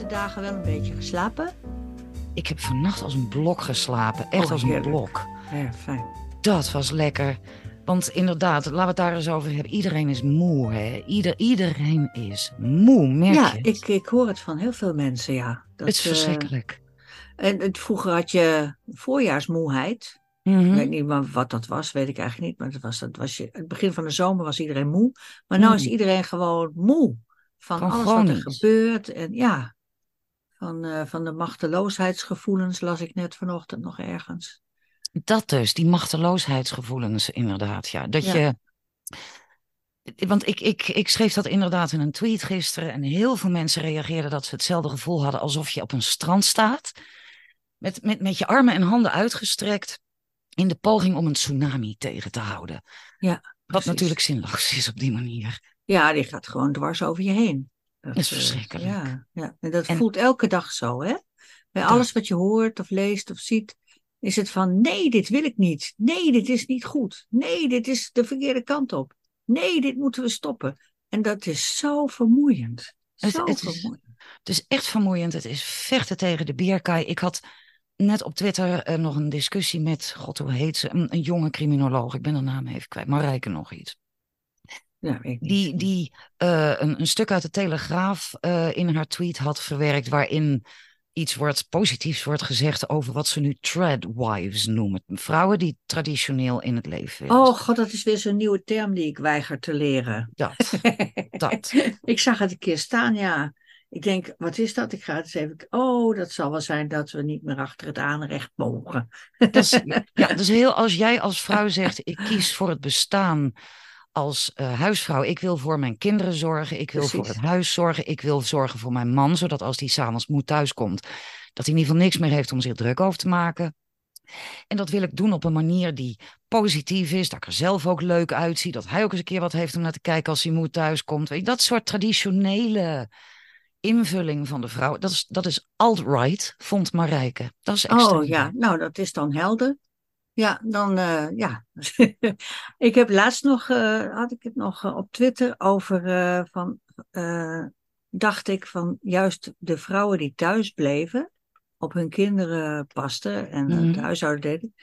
laatste dagen wel een beetje geslapen? Ik heb vannacht als een blok geslapen. Echt Oh, als een blok. Ja, fijn. Dat was lekker. Want inderdaad, laten we het daar eens over hebben. Iedereen is moe, hè? Ieder, iedereen is moe, merk Ja, je het? ik, ik hoor het van heel veel mensen, ja. Dat, het is eh, verschrikkelijk. en het, vroeger had je voorjaarsmoeheid. Mhm. Ik weet niet maar wat dat was, weet ik eigenlijk niet. Maar dat was, dat was je, het begin van de zomer was iedereen moe. Maar nu Mm. is iedereen gewoon moe. Van, Van alles wat er gebeurt. En ja, van, eh, van de machteloosheidsgevoelens las ik net vanochtend nog ergens. Dat dus, die machteloosheidsgevoelens inderdaad. Ja. Dat Ja. je... Want ik, ik, ik schreef dat inderdaad in een tweet gisteren. En heel veel mensen reageerden dat ze hetzelfde gevoel hadden alsof je op een strand staat. Met, met, met je armen en handen uitgestrekt. In de poging om een tsunami tegen te houden. Ja, Wat natuurlijk zinloos is op die manier. Ja, die gaat gewoon dwars over je heen. Dat is eh, verschrikkelijk. Ja, ja. En dat En- voelt elke dag zo, hè? Bij Dat- alles wat je hoort of leest of ziet, is het van nee, dit wil ik niet. Nee, dit is niet goed. Nee, dit is de verkeerde kant op. Nee, dit moeten we stoppen. En dat is zo vermoeiend. Het- Zo het vermoeiend. Het is echt vermoeiend. Het is vechten tegen de bierkaai. Ik had net op Twitter eh, nog een discussie met, god hoe heet ze, een, een jonge criminoloog. Ik ben haar naam even kwijt, Marijke nog iets. Ja, niet. Die, die eh, een, een stuk uit de Telegraaf eh, in haar tweet had verwerkt waarin iets wordt, positiefs wordt gezegd over wat ze nu treadwives noemen. Vrouwen die traditioneel in het leven willen. Oh god, dat is weer zo'n nieuwe term die ik weiger te leren. Dat, dat. ik zag het een keer staan, ja. Ik denk, wat is dat? Ik ga het eens even... Oh, dat zal wel zijn dat we niet meer achter het aanrecht mogen. Dat is, ja, dus heel, als jij als vrouw zegt, ik kies voor het bestaan als eh, huisvrouw. Ik wil voor mijn kinderen zorgen, ik wil voor het huis zorgen, ik wil zorgen voor mijn man, zodat als hij s'avonds moe thuiskomt, dat hij in ieder geval niks meer heeft om zich druk over te maken. En dat wil ik doen op een manier die positief is, dat ik er zelf ook leuk uitzie, dat hij ook eens een keer wat heeft om naar te kijken als hij moe thuiskomt. Weet je, dat soort traditionele invulling van de vrouw, dat is, dat is alt-right, vond Marijke. Dat is extreem. Oh ja, nou dat is dan helder. Ja, dan eh, ja. ik heb laatst nog, eh, had ik het nog eh, op Twitter over van, dacht ik van juist de vrouwen die thuis bleven, op hun kinderen pasten en Mhm. het huishouden deden,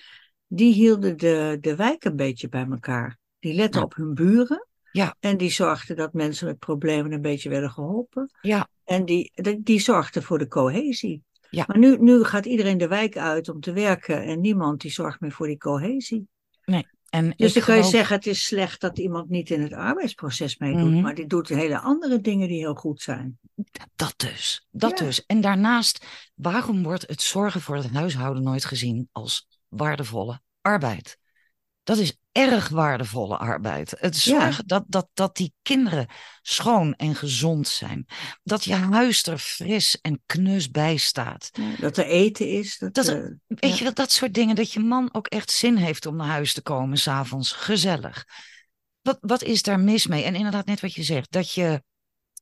die hielden de, de wijk een beetje bij elkaar. Die letten Ja. op hun buren. Ja. En die zorgden dat mensen met problemen een beetje werden geholpen. Ja. En die, die, die zorgden voor de cohesie. Ja. Maar nu, nu gaat iedereen de wijk uit om te werken en niemand die zorgt meer voor die cohesie. En Dus dan kan je zeggen, het is slecht dat iemand niet in het arbeidsproces meedoet, Mhm. maar die doet hele andere dingen die heel goed zijn. Dat dus, dat Ja. dus. En daarnaast, waarom wordt het zorgen voor het huishouden nooit gezien als waardevolle arbeid? Dat is erg waardevolle arbeid. Het Ja. zorgen dat, dat, dat die kinderen schoon en gezond zijn. Dat je huis er fris en knus bij staat. Dat er eten is. Dat, Dat- eh, Weet Ja. je wel, dat soort dingen. Dat je man ook echt zin heeft om naar huis te komen s'avonds. Gezellig. Wat, wat is daar mis mee? En inderdaad, net wat je zegt. Dat je,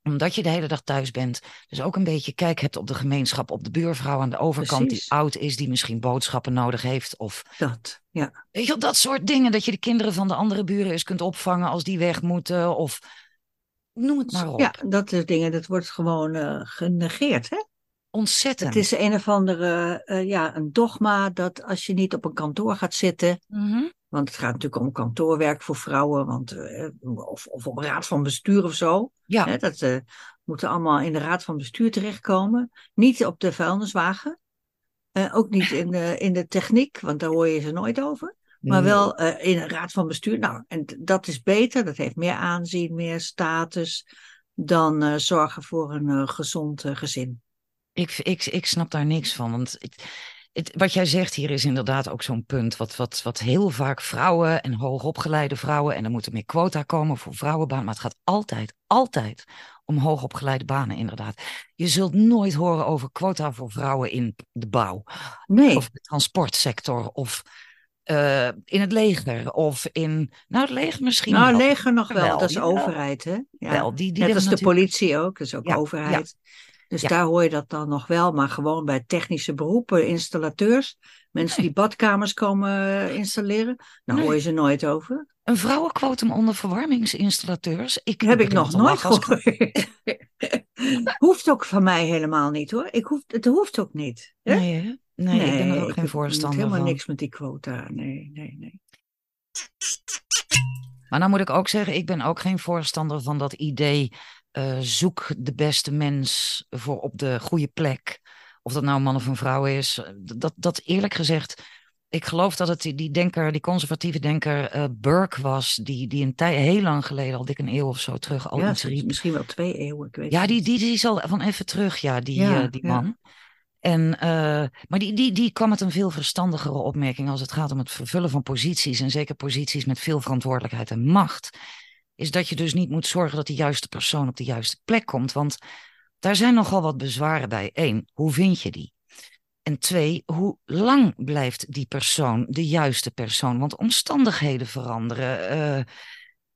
omdat je de hele dag thuis bent. Dus ook een beetje kijk hebt op de gemeenschap. Op de buurvrouw aan de overkant Precies. die oud is. Die misschien boodschappen nodig heeft. Of dat, ja. weet je dat soort dingen. Dat je de kinderen van de andere buren eens kunt opvangen als die weg moeten. Of noem het maar op. ja, dat soort dingen, dat wordt gewoon eh, genegeerd. Hè? Ontzettend. Het is een of andere, eh, ja, een dogma dat als je niet op een kantoor gaat zitten, Mhm. Want het gaat natuurlijk om kantoorwerk voor vrouwen, want, eh, of, of op raad van bestuur of zo. Ja, Hè, dat eh, moeten allemaal in de raad van bestuur terechtkomen. Niet op de vuilniswagen. Eh, ook niet in de, in de techniek, want daar hoor je ze nooit over. Maar wel in een raad van bestuur. Nou, en dat is beter. Dat heeft meer aanzien, meer status. Dan zorgen voor een gezond gezin. Ik, ik, ik snap daar niks van. Want het, het, wat jij zegt hier is inderdaad ook zo'n punt. Wat, wat, wat heel vaak vrouwen en hoogopgeleide vrouwen. En er moeten meer quota komen voor vrouwenbanen. Maar het gaat altijd, altijd om hoogopgeleide banen, inderdaad. Je zult nooit horen over quota voor vrouwen in de bouw. Nee, Of de transportsector. Of eh, in het leger. Of in. Nou, het leger misschien. nou, wel. leger nog wel. Wel, dat is overheid, hè? Ja. Wel, die, die Net de politie ook, dat is ook Ja, overheid. Dus Ja. daar hoor je dat dan nog wel. Maar gewoon bij technische beroepen, installateurs, mensen die badkamers komen eh, installeren, daar Nee. hoor je ze nooit over. Een vrouwenquotum onder verwarmingsinstallateurs. Ik heb ik nog nooit gehoord. hoeft ook van mij helemaal niet hoor. Ik hoef, het hoeft ook niet. Hè? Nee, hè? nee, ik ben er ook geen voorstander helemaal van. niks met die quota. Nee, nee, nee. Maar nou moet ik ook zeggen, ik ben ook geen voorstander van dat idee. Eh, zoek de beste mens voor op de goede plek. Of dat nou een man of een vrouw is. Eh, Dat, dat eerlijk gezegd, ik geloof dat het die, denker, die conservatieve denker eh, Burke was. Die, die een tijd, heel lang geleden, al dik een eeuw of zo terug, al ja, iets soms riep. misschien wel twee eeuwen. Ik weet Ja, die, die, die is al van even terug, ja, die, Ja, die ja. man. En, maar die, die, die kwam met een veel verstandigere opmerking als het gaat om het vervullen van posities. En zeker posities met veel verantwoordelijkheid en macht. Is dat je dus niet moet zorgen dat de juiste persoon op de juiste plek komt. Want daar zijn nogal wat bezwaren bij. Eén, hoe vind je die? En twee, hoe lang blijft die persoon de juiste persoon? Want omstandigheden veranderen. eh,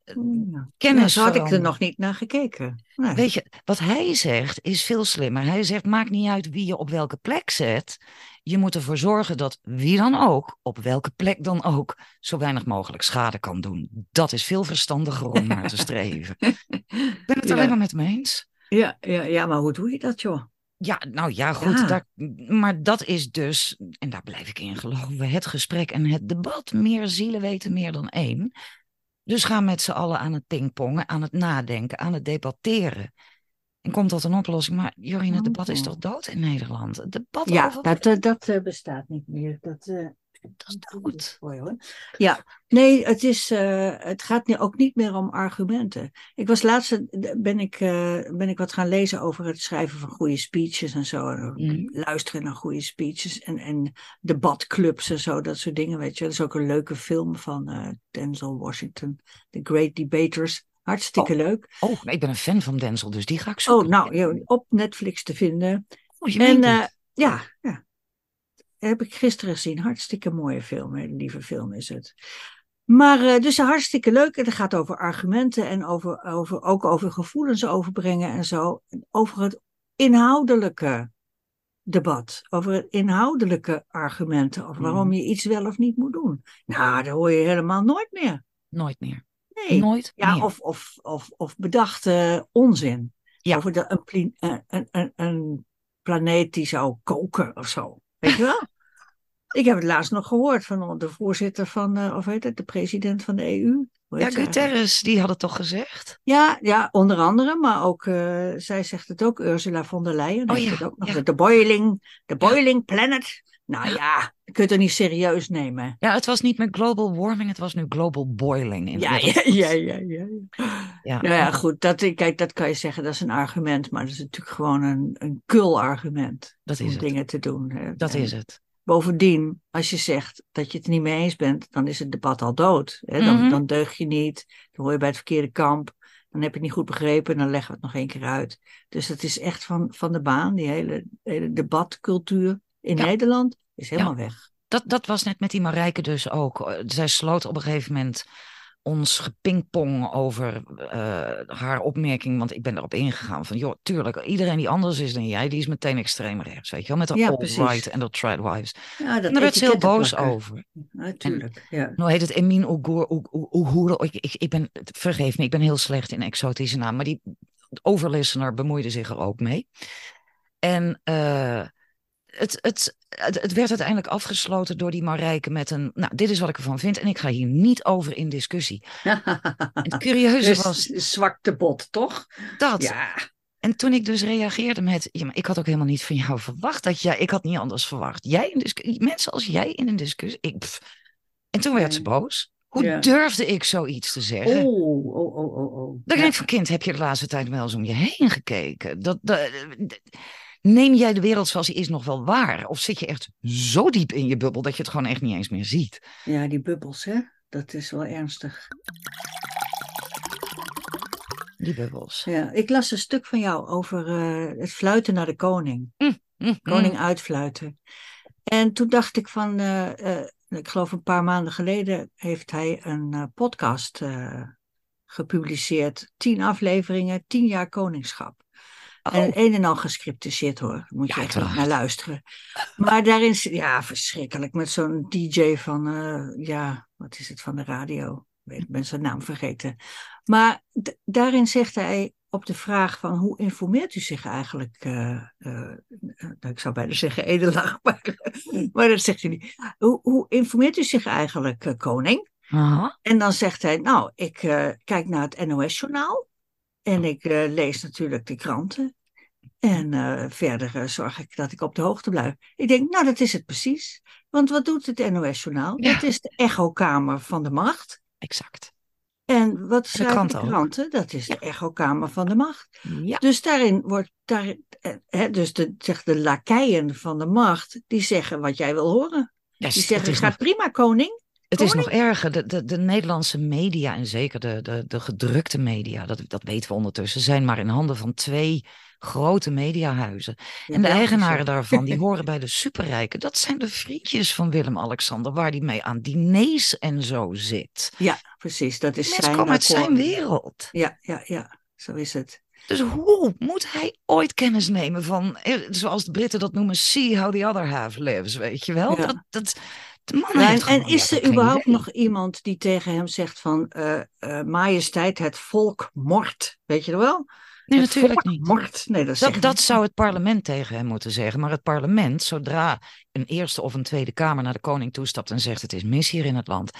Ja. kennis had ik er nog niet naar gekeken. Nee. Weet je, wat hij zegt is veel slimmer. Hij zegt: maakt niet uit wie je op welke plek zet. Je moet ervoor zorgen dat wie dan ook, op welke plek dan ook, zo weinig mogelijk schade kan doen. Dat is veel verstandiger om naar te streven. Ik ben het Ja. alleen maar met me eens. Ja, ja, ja, maar hoe doe je dat, joh? Ja, nou ja, goed. Ja. Daar, maar dat is dus, en daar blijf ik in geloven, het gesprek en het debat. Meer zielen weten meer dan één. Dus ga met z'n allen aan het pingpongen, aan het nadenken, aan het debatteren. En komt tot een oplossing. Maar Jorien, het debat is Oh. toch dood in Nederland? Het debat Ja, over... dat, eh, dat eh, bestaat niet meer. Dat, eh, Dat is dood. Ja, nee, het, is, eh, het gaat nu ook niet meer om argumenten. Ik was laatst, eh, ben ik, eh, ben ik wat gaan lezen over het schrijven van goede speeches en zo. Mm. Luisteren naar goede speeches en, en debatclubs en zo, dat soort dingen, weet je. Dat is ook een leuke film van Denzel Washington, The Great Debaters. Hartstikke leuk. Oh, ik ben een fan van Denzel, dus die ga ik zoeken. Oh, nou, op Netflix te vinden. Oh, je En ja, ja. Heb ik gisteren gezien. Hartstikke mooie film. Een lieve film is het. Maar eh, dus hartstikke leuk. En het gaat over argumenten en over, over, ook over gevoelens overbrengen en zo. Over het inhoudelijke debat. Over het inhoudelijke argumenten. Over waarom Mhm. je iets wel of niet moet doen. Nou, dat hoor je helemaal nooit meer. Nooit meer. Nee. Nooit Ja, meer. of, of, of, of bedachte onzin. Ja. Over de, een, een, een, een planeet die zou koken of zo. Weet je wel? Ik heb het laatst nog gehoord van de voorzitter van, eh, of heet het, de president van de EU. Ja? Guterres, die had het toch gezegd? Ja, ja, onder andere, maar ook, eh, zij zegt het ook, Ursula von der Leyen. Oh ja, het ook nog. ja. De boiling, de boiling planet. Nou ja, je kunt het niet serieus nemen. Ja, het was niet meer global warming, het was nu global boiling. In Ja, ja, ja, ja, ja. ja. Nou ja, goed, dat, kijk, dat kan je zeggen, dat is een argument, maar dat is natuurlijk gewoon een, een kul argument Dat om het. dingen te doen. Dat En is het. Bovendien, als je zegt dat je het niet mee eens bent, dan is het debat al dood. Hè? Dan, Mhm. dan deug je niet, dan hoor je bij het verkeerde kamp, dan heb je het niet goed begrepen, dan leggen we het nog één keer uit. Dus het is echt van, van de baan, die hele, hele debatcultuur in Ja. Nederland is helemaal weg. Dat, dat was net met die Marijke dus ook. Zij sloot op een gegeven moment ons gepingpong over eh, haar opmerking. Want ik ben erop ingegaan van, joh, tuurlijk, iedereen die anders is dan jij, die is meteen extreem rechts, weet je wel. Met de Ja, alt-right en de tradwives. Ja, dat En daar werd ze heel boos over. Natuurlijk, ja. Nou heet het Emin Ogur, Ogur, ik, ik, ik ben, vergeef me, ik ben heel slecht in exotische namen, maar die overlistener bemoeide zich er ook mee. En eh, het, het, het, het werd uiteindelijk afgesloten door die Marijke met een, nou, dit is wat ik ervan vind en ik ga hier niet over in discussie. Het curieuze Dus was zwakte bot, toch? dat. Ja. En toen ik dus reageerde met, ja, maar ik had ook helemaal niet van jou verwacht dat jij, ik had niet anders verwacht. Jij in discussie, mensen als jij in een discussie, ik, pff. En toen werd ze boos. Hoe Ja. durfde ik zoiets te zeggen? Oh, oh, oh, oh, oh. Dan denk ik van kind, heb je de laatste tijd wel eens om je heen gekeken? Dat, dat, neem jij de wereld zoals die is nog wel waar? Of zit je echt zo diep in je bubbel dat je het gewoon echt niet eens meer ziet? Ja, die bubbels, hè? Dat is wel ernstig. Die bubbels. Ja, ik las een stuk van jou over eh, het fluiten naar de koning. Mm, Koning mm. uitfluiten. En toen dacht ik van, eh, eh, ik geloof een paar maanden geleden heeft hij een podcast gepubliceerd. Tien afleveringen, tien jaar koningschap. Oh, En een en al gescripteerd hoor. Moet je Ja, echt naar luisteren. Maar daarin, ja, verschrikkelijk. Met zo'n DJ van, eh, ja, wat is het van de radio? Ik ben zijn naam vergeten. Maar daarin zegt hij op de vraag van hoe informeert u zich eigenlijk, uh, uh, ik zou bijna zeggen edelaag, maar, maar dat zegt u niet. Hoe, hoe informeert u zich eigenlijk, koning? Aha. En dan zegt hij, nou, ik kijk naar het NOS-journaal en ik lees natuurlijk de kranten. En verder zorg ik dat ik op de hoogte blijf. Ik denk, nou, dat is het precies. Want wat doet het NOS-journaal? Ja. Dat is de echokamer van de macht. Exact. En wat schrijven kranten de ook. kranten? Dat is de echokamer van de macht. Ja. Dus daarin wordt, daar, eh, hè, dus de, zeg de lakeien van de macht, die zeggen wat jij wil horen. Ja, Die zeggen, gaat nog, prima koning. Het is nog erger. De, de, de Nederlandse media, en zeker de, de, de gedrukte media, dat, dat weten we ondertussen, zijn maar in handen van twee grote mediahuizen. En de eigenaren daarvan, die horen bij de superrijken. Dat zijn de vriendjes van Willem-Alexander, waar die mee aan diners en zo zit. Ja, precies. Dat is Mensen zijn komen uit zijn wereld. Ja, ja, ja. Zo is het. Dus hoe moet hij ooit kennis nemen van, eh, zoals de Britten dat noemen, see how the other half lives, weet je wel? Ja. Dat, dat, en, is er überhaupt idee. nog iemand die tegen hem zegt van eh, eh, majesteit, het volk mort? Weet je nog wel? Nee, het natuurlijk niet. mort. Nee, dat, Dat, dat zou het parlement tegen hem moeten zeggen. Maar het parlement, zodra een Eerste of een Tweede Kamer naar de koning toestapt en zegt het is mis hier in het land,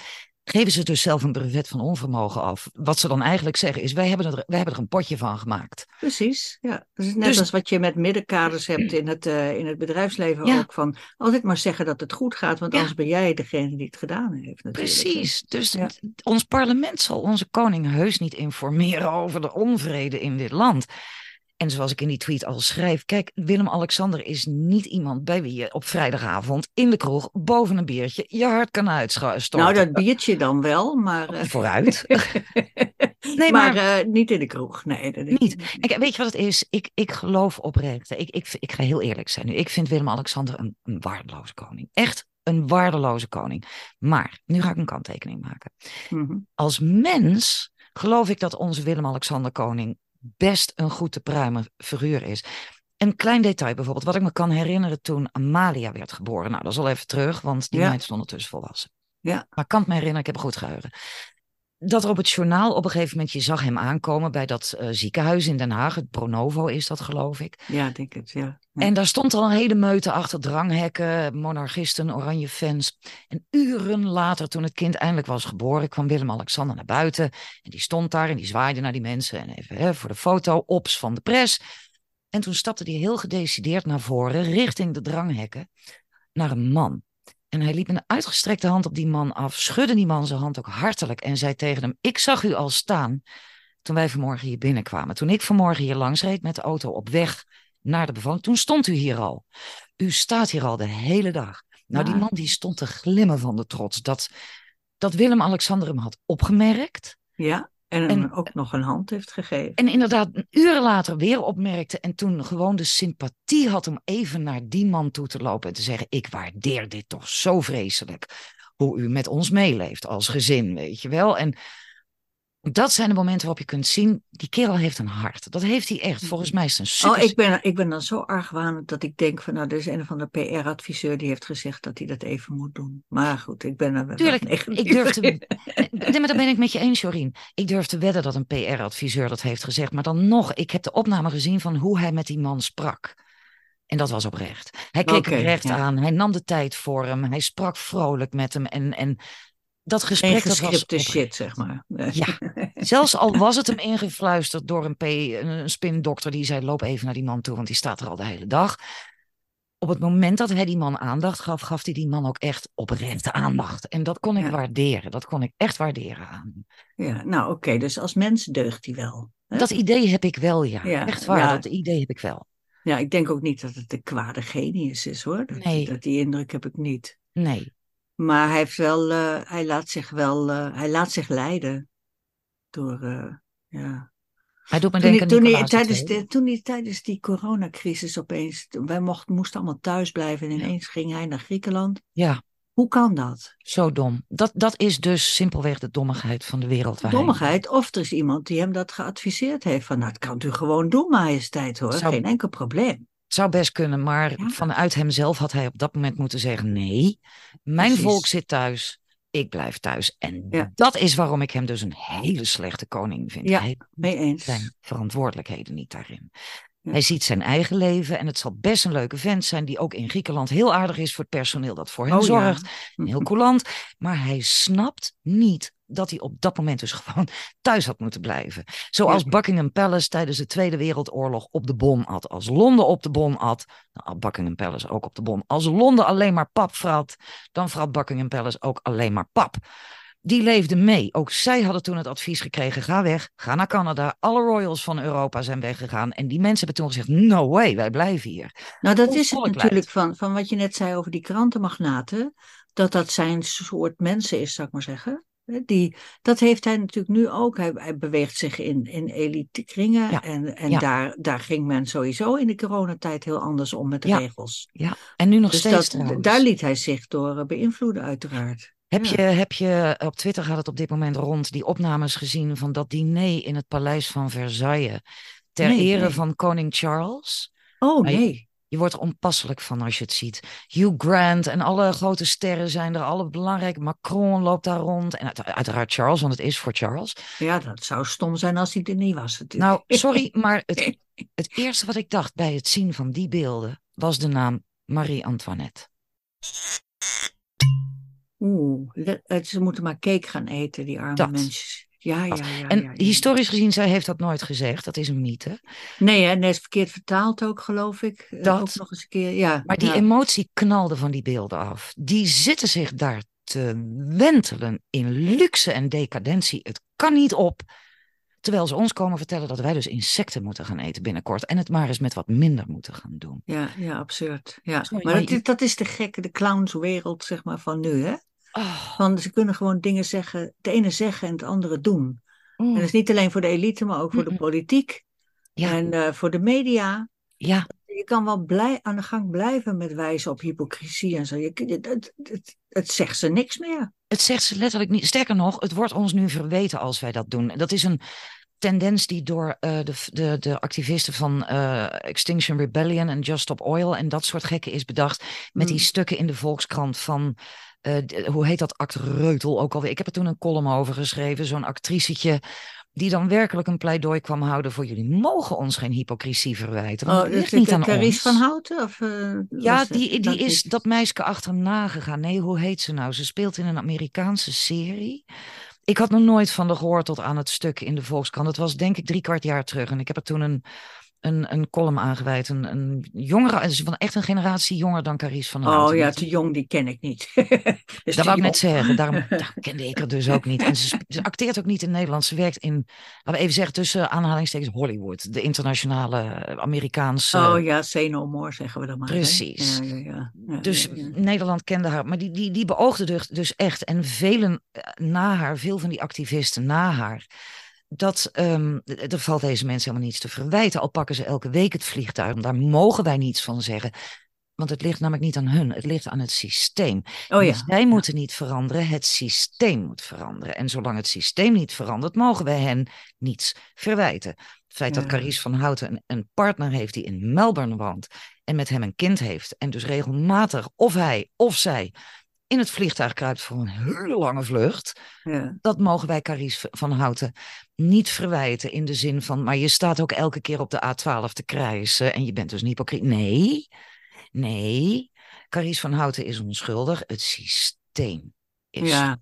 geven ze dus zelf een brevet van onvermogen af. Wat ze dan eigenlijk zeggen is, wij hebben er, wij hebben er een potje van gemaakt. Precies, ja. Dat is net Dus- als wat je met middenkaders hebt in het, eh, in het bedrijfsleven Ja. ook. Van altijd maar zeggen dat het goed gaat, want Ja. anders ben jij degene die het gedaan heeft. Natuurlijk. Precies. Dus Ja. ons parlement zal onze koning heus niet informeren over de onvrede in dit land. En zoals ik in die tweet al schrijf, kijk, Willem-Alexander is niet iemand bij wie je op vrijdagavond in de kroeg boven een biertje je hart kan uitstorten. Nou, dat biertje dan wel, maar, eh, Vooruit. Nee, maar, maar- eh, niet in de kroeg. Nee, dat denk Niet. ik weet je wat het is? Ik, ik geloof oprecht. Ik, ik, ik ga heel eerlijk zijn nu. Ik vind Willem-Alexander een, een waardeloze koning. Echt een waardeloze koning. Maar, nu ga ik een kanttekening maken. Mhm. Als mens geloof ik dat onze Willem-Alexander koning best een goed te pruimen figuur is. Een klein detail bijvoorbeeld, wat ik me kan herinneren toen Amalia werd geboren. Nou, dat is al even terug, want die Ja. meid is ondertussen volwassen. Ja. Maar ik kan het me herinneren, ik heb een goed geheugen. Dat er op het journaal op een gegeven moment, je zag hem aankomen bij dat eh, ziekenhuis in Den Haag. Het Pronovo is dat, geloof ik. ja, denk het, ja. Ja. En daar stond al een hele meute achter dranghekken, monarchisten, oranje fans. En uren later, toen het kind eindelijk was geboren, kwam Willem-Alexander naar buiten. En die stond daar en die zwaaide naar die mensen. En even hè, voor de foto, ops van de pres. En toen stapte hij heel gedecideerd naar voren, richting de dranghekken, naar een man. En hij liep met een uitgestrekte hand op die man af, schudde die man zijn hand ook hartelijk en zei tegen hem: Ik zag u al staan toen wij vanmorgen hier binnenkwamen. Toen ik vanmorgen hier langs reed met de auto op weg naar de bevalling, toen stond u hier al. U staat hier al de hele dag. Nou, die man die stond te glimmen van de trots dat, dat Willem-Alexander hem had opgemerkt. ja. En, hem En- ook nog een hand heeft gegeven. En inderdaad, uren later weer opmerkte. En toen gewoon de sympathie had om even naar die man toe te lopen. En te zeggen: Ik waardeer dit toch zo vreselijk. Hoe u met ons meeleeft als gezin, weet je wel. En dat zijn de momenten waarop je kunt zien: die kerel heeft een hart. Dat heeft hij echt. Volgens mij is het een super. Oh, ik ben, ik ben dan zo argwanend dat ik denk van, nou, er is een of andere PR-adviseur die heeft gezegd dat hij dat even moet doen. Maar goed, ik ben er wel Tuurlijk, ik durf te-. Nee, maar daar ben ik met je eens, Jorien. Ik durf te wedden dat een PR-adviseur dat heeft gezegd. Maar dan nog, ik heb de opname gezien van hoe hij met die man sprak. En dat was oprecht. Hij keek Oké, hem recht ja. aan. Hij nam de tijd voor hem. Hij sprak vrolijk met hem. En, en dat gesprek dat was shit, zeg maar. Ja. Zelfs al was het hem ingefluisterd door een, P, een spindokter die zei: loop even naar die man toe, want die staat er al de hele dag. Op het moment dat hij die man aandacht gaf, gaf hij die man ook echt oprechte aandacht. En dat kon ik Ja. waarderen. Dat kon ik echt waarderen aan. Ja, nou oké, dus als mens deugt hij wel. hè? Dat idee heb ik wel, ja. Ja, Echt waar, ja. dat idee heb ik wel. Ja, ik denk ook niet dat het een kwade genius is hoor. Dat, Nee. dat die indruk heb ik niet. Nee. Maar hij heeft wel, eh, hij laat zich wel, eh, hij laat zich leiden door, eh, ja. Hij doet me Toen, denken toen, hij, tijdens de, toen hij tijdens die coronacrisis opeens, wij mochten, moesten allemaal thuis blijven en Ja. ineens ging hij naar Griekenland. Ja, Hoe kan dat? zo dom. Dat, dat is dus simpelweg de dommigheid van de wereld. waar hij- Dommigheid, of er is iemand die hem dat geadviseerd heeft van, nou, dat kan u gewoon doen, majesteit hoor, Zou- geen enkel probleem. Zou best kunnen, maar Ja. vanuit hemzelf had hij op dat moment moeten zeggen: nee, mijn Precies. volk zit thuis. ik blijf thuis. En Ja. dat is waarom ik hem dus een hele slechte koning vind. Ja, Hij mee eens. zijn verantwoordelijkheden niet daarin. Ja. Hij ziet zijn eigen leven en het zal best een leuke vent zijn die ook in Griekenland heel aardig is voor het personeel dat voor hem Oh, zorgt. Heel coulant. Maar hij snapt niet dat hij op dat moment dus gewoon thuis had moeten blijven. Zoals. Buckingham Palace tijdens de Tweede Wereldoorlog op de bon at. Als Londen op de bon at, dan at Buckingham Palace ook op de bon. Als Londen alleen maar pap vrat, dan vrat Buckingham Palace ook alleen maar pap. Die leefden mee. Ook zij hadden toen het advies gekregen: ga weg, ga naar Canada. Alle royals van Europa zijn weggegaan. En die mensen hebben toen gezegd: no way, wij blijven hier. Nou, dat is het natuurlijk van, van wat je net zei over die krantenmagnaten. Dat dat zijn soort mensen is, zou ik maar zeggen. Die, dat heeft hij natuurlijk nu ook. Hij, hij beweegt zich in, in elite kringen. Ja, En, en ja. daar, daar ging men sowieso in de coronatijd heel anders om met de Ja. regels. Ja, en nu nog Dus steeds dat, daar liet hij zich door eh, beïnvloeden, uiteraard. Heb, je, heb je, op Twitter gaat het op dit moment rond, die opnames gezien van dat diner in het paleis van Versailles. Ter Nee, ere nee. van koning Charles. Oh nee. Je wordt er onpasselijk van als je het ziet. Hugh Grant en alle grote sterren zijn er, alle belangrijke. Macron loopt daar rond. En uit- uiteraard Charles, want het is voor Charles. Ja, dat zou stom zijn als hij er niet was natuurlijk. Nou, sorry, maar het, het eerste wat ik dacht bij het zien van die beelden was de naam Marie-Antoinette. Oeh, het- ze moeten maar cake gaan eten, die arme Dat. mensen. Ja, ja, ja. En historisch gezien, zij heeft dat nooit gezegd. Dat is een mythe. Nee, hè, nee, is verkeerd vertaald ook, geloof ik. Eh, Dat. Ook nog eens een keer, ja. Maar die emotie knalde van die beelden af. Die zitten zich daar te wentelen in luxe en decadentie. Het kan niet op. Terwijl ze ons komen vertellen dat wij dus insecten moeten gaan eten binnenkort. En het maar eens met wat minder moeten gaan doen. Ja, ja, absurd. Ja. Sorry, maar maar dat, je- dat is de gekke, de clownswereld, zeg maar, van nu, hè? Oh, Van, ze kunnen gewoon dingen zeggen, het ene zeggen en het andere doen. mm, En dat is niet alleen voor de elite, maar ook voor de politiek ja, en eh, voor de media. ja, Je kan wel blij, aan de gang blijven met wijzen op hypocrisie en zo. Je, het, het, het, het zegt ze niks meer. het zegt ze letterlijk niet. Sterker nog, het wordt ons nu verweten als wij dat doen. Dat is een tendens die door eh, de, de, de activisten van eh, Extinction Rebellion en Just Stop Oil en dat soort gekken is bedacht. Met die Mm. stukken in de Volkskrant van, eh, de- hoe heet dat, act Reutel ook alweer. Ik heb er toen een column over geschreven, zo'n actricetje. Die dan werkelijk een pleidooi kwam houden voor jullie. Mogen ons geen hypocrisie verwijten. Want Oh, ligt het niet aan Carice van Houten? Of, eh, Ja, die, die dat is dat meisje achterna gegaan. Nee, hoe heet ze nou? Ze speelt in een Amerikaanse serie. Ik had nog nooit van haar gehoord tot aan het stuk in de Volkskrant. Het was denk ik drie kwart jaar terug. En ik heb er toen een, een, een column aangeweid. Een, een jongere, is van echt een generatie jonger dan Carice van Houten. Oh ja, te jong, die ken ik niet. Is dat wou ik net zeggen. Daarom daar kende ik er dus ook niet. En ze, ze acteert ook niet in Nederland. Ze werkt in, laten we even zeggen, tussen aanhalingstekens Hollywood. De internationale eh, Amerikaanse... Oh ja, say no more zeggen we dan maar. Precies. Ja, ja, Dus. Nederland kende haar, maar die, die, die beoogde dus, dus echt. En velen eh, na haar, veel van die activisten na haar. Dat ehm, er valt deze mensen helemaal niets te verwijten. Al pakken ze elke week het vliegtuig. Daar mogen wij niets van zeggen. Want het ligt namelijk niet aan hun, het ligt aan het systeem. Oh ja. Zij moeten niet veranderen, het systeem moet veranderen. En zolang het systeem niet verandert, mogen wij hen niets verwijten. Het feit dat Ja. Carice van Houten een, een partner heeft die in Melbourne woont en met hem een kind heeft. En dus regelmatig of hij of zij in het vliegtuig kruipt voor een hele lange vlucht. ja. Dat mogen wij Carice van Houten niet verwijten in de zin van, maar je staat ook elke keer op de A12 te krijsen en je bent dus een hypocriet. Nee, nee. Carice van Houten is onschuldig. Het systeem is Ja.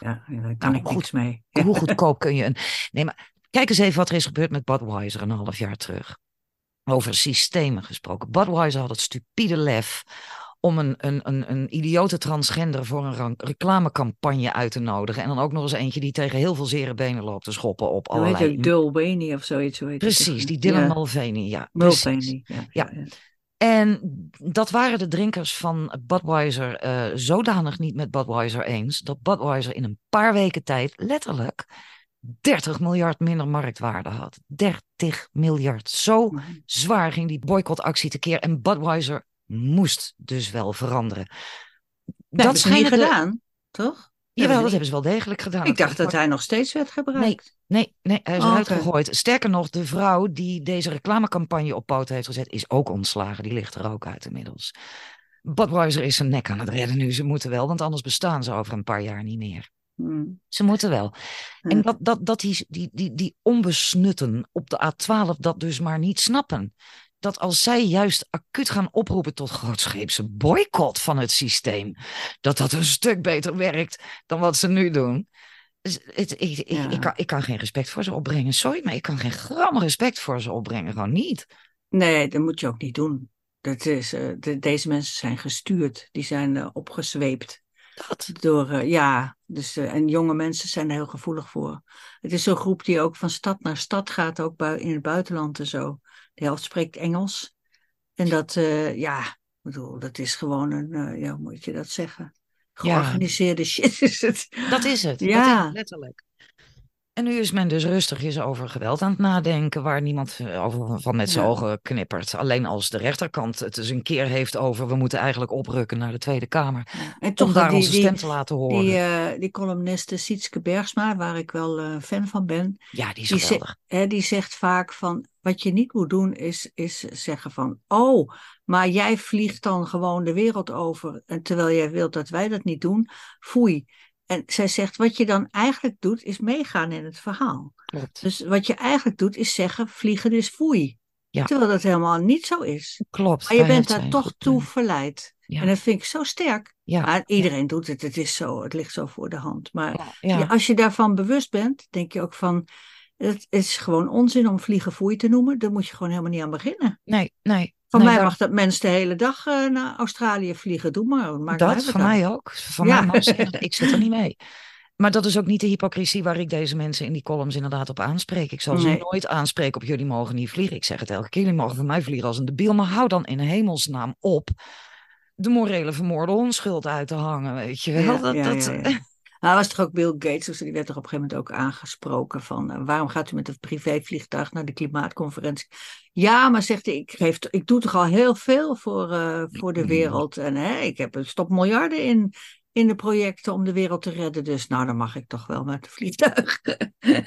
Ja, ja, daar kan Nou, ik goed. mee. Hoe goedkoop kun je een... Nee, maar kijk eens even wat er is gebeurd met Budweiser een half jaar terug. Over systemen gesproken. Budweiser had het stupide lef om een, een, een, een idiote transgender voor een reclamecampagne uit te nodigen. En dan ook nog eens eentje die tegen heel veel zere benen loopt te schoppen op Hoe heet allerlei... Dulwany of zoiets? Hoe heet het Precies, die Dylan Ja, Mulvaney, ja. Mulvaney. Ja, Ja. ja. ja. En dat waren de drinkers van Budweiser eh, zodanig niet met Budweiser eens, dat Budweiser in een paar weken tijd letterlijk 30 miljard minder marktwaarde had. 30 miljard. Zo zwaar ging die boycottactie tekeer en Budweiser moest dus wel veranderen. Dat hebben ze niet schijnen de- gedaan, toch? Jawel, dat hebben ze wel degelijk gedaan. Ik dacht dat hij nog steeds werd gebruikt. Nee, nee, hij is Oh, eruit gegooid. Sterker nog, de vrouw die deze reclamecampagne op poten heeft gezet, is ook ontslagen. Die ligt er ook uit inmiddels. Budweiser is zijn nek aan het redden nu. Ze moeten wel, want anders bestaan ze over een paar jaar niet meer. Hmm. Ze moeten wel. En dat, dat, dat die, die, die, die onbesnutten op de A12 dat dus maar niet snappen. Dat als zij juist acuut gaan oproepen tot grootscheepse boycott van het systeem, dat dat een stuk beter werkt dan wat ze nu doen. Dus het, ik, ik, Ja. ik, kan, ik kan geen respect voor ze opbrengen. Sorry, maar ik kan geen gram respect voor ze opbrengen. Gewoon niet. Nee, dat moet je ook niet doen. Dat is, eh, de- deze mensen zijn gestuurd. Die zijn eh, opgezweept. Dat. Door, eh, ja, dus, en jonge mensen zijn er heel gevoelig voor. Het is zo'n groep die ook van stad naar stad gaat, ook in het buitenland en zo. De helft spreekt Engels. En dat, eh, ja, ik bedoel, dat is gewoon een, eh, ja, hoe moet je dat zeggen? Ja. Georganiseerde shit is het. Dat is het. Dat Ja. is het, letterlijk. En nu is men dus rustig over geweld aan het nadenken, waar niemand eh, over van met zijn Ja. ogen knippert. Alleen als de rechterkant het eens een keer heeft over, we moeten eigenlijk oprukken naar de Tweede Kamer. En Om toch daar die, onze die, stem te laten horen. die, eh, die columniste Sietske Bergsma, waar ik wel eh, fan van ben, ja, die is die, geweldig. hè, die zegt vaak van, wat je niet moet doen is, is zeggen van, oh, maar jij vliegt dan gewoon de wereld over, en terwijl jij wilt dat wij dat niet doen, foei. En zij zegt, wat je dan eigenlijk doet, is meegaan in het verhaal. Klopt. Dus wat je eigenlijk doet, is zeggen, vliegen is foei. Ja. Terwijl dat helemaal niet zo is. Klopt. Maar je bent daar toch toe verleid. Ja. En dat vind ik zo sterk. Ja. Maar iedereen doet het, het is zo, het ligt zo voor de hand. Maar als je daarvan bewust bent, denk je ook van, het is gewoon onzin om vliegen foei te noemen. Daar moet je gewoon helemaal niet aan beginnen. Nee, nee. Van nee, mij mag dat mens de hele dag eh, naar Australië vliegen. Doe maar. Maakt Dat, van mij ook. Van Ja. mij mag ik zit er niet mee. Maar dat is ook niet de hypocrisie waar ik deze mensen in die columns inderdaad op aanspreek. Ik zal ze nooit aanspreken op jullie mogen niet vliegen. Ik zeg het elke keer, jullie mogen van mij vliegen als een debiel. Maar hou dan in hemelsnaam op de morele vermoorde onschuld uit te hangen, weet je wel. Ja, dat, ja, dat. Nou, was toch ook Bill Gates, dus die werd toch op een gegeven moment ook aangesproken van eh, waarom gaat u met een privévliegtuig naar de klimaatconferentie? Ja, maar zegt hij, ik, geef, ik doe toch al heel veel voor, eh, voor de Mm. wereld en hè, ik heb er stop miljarden in, in de projecten om de wereld te redden, dus nou dan mag ik toch wel met een vliegtuig.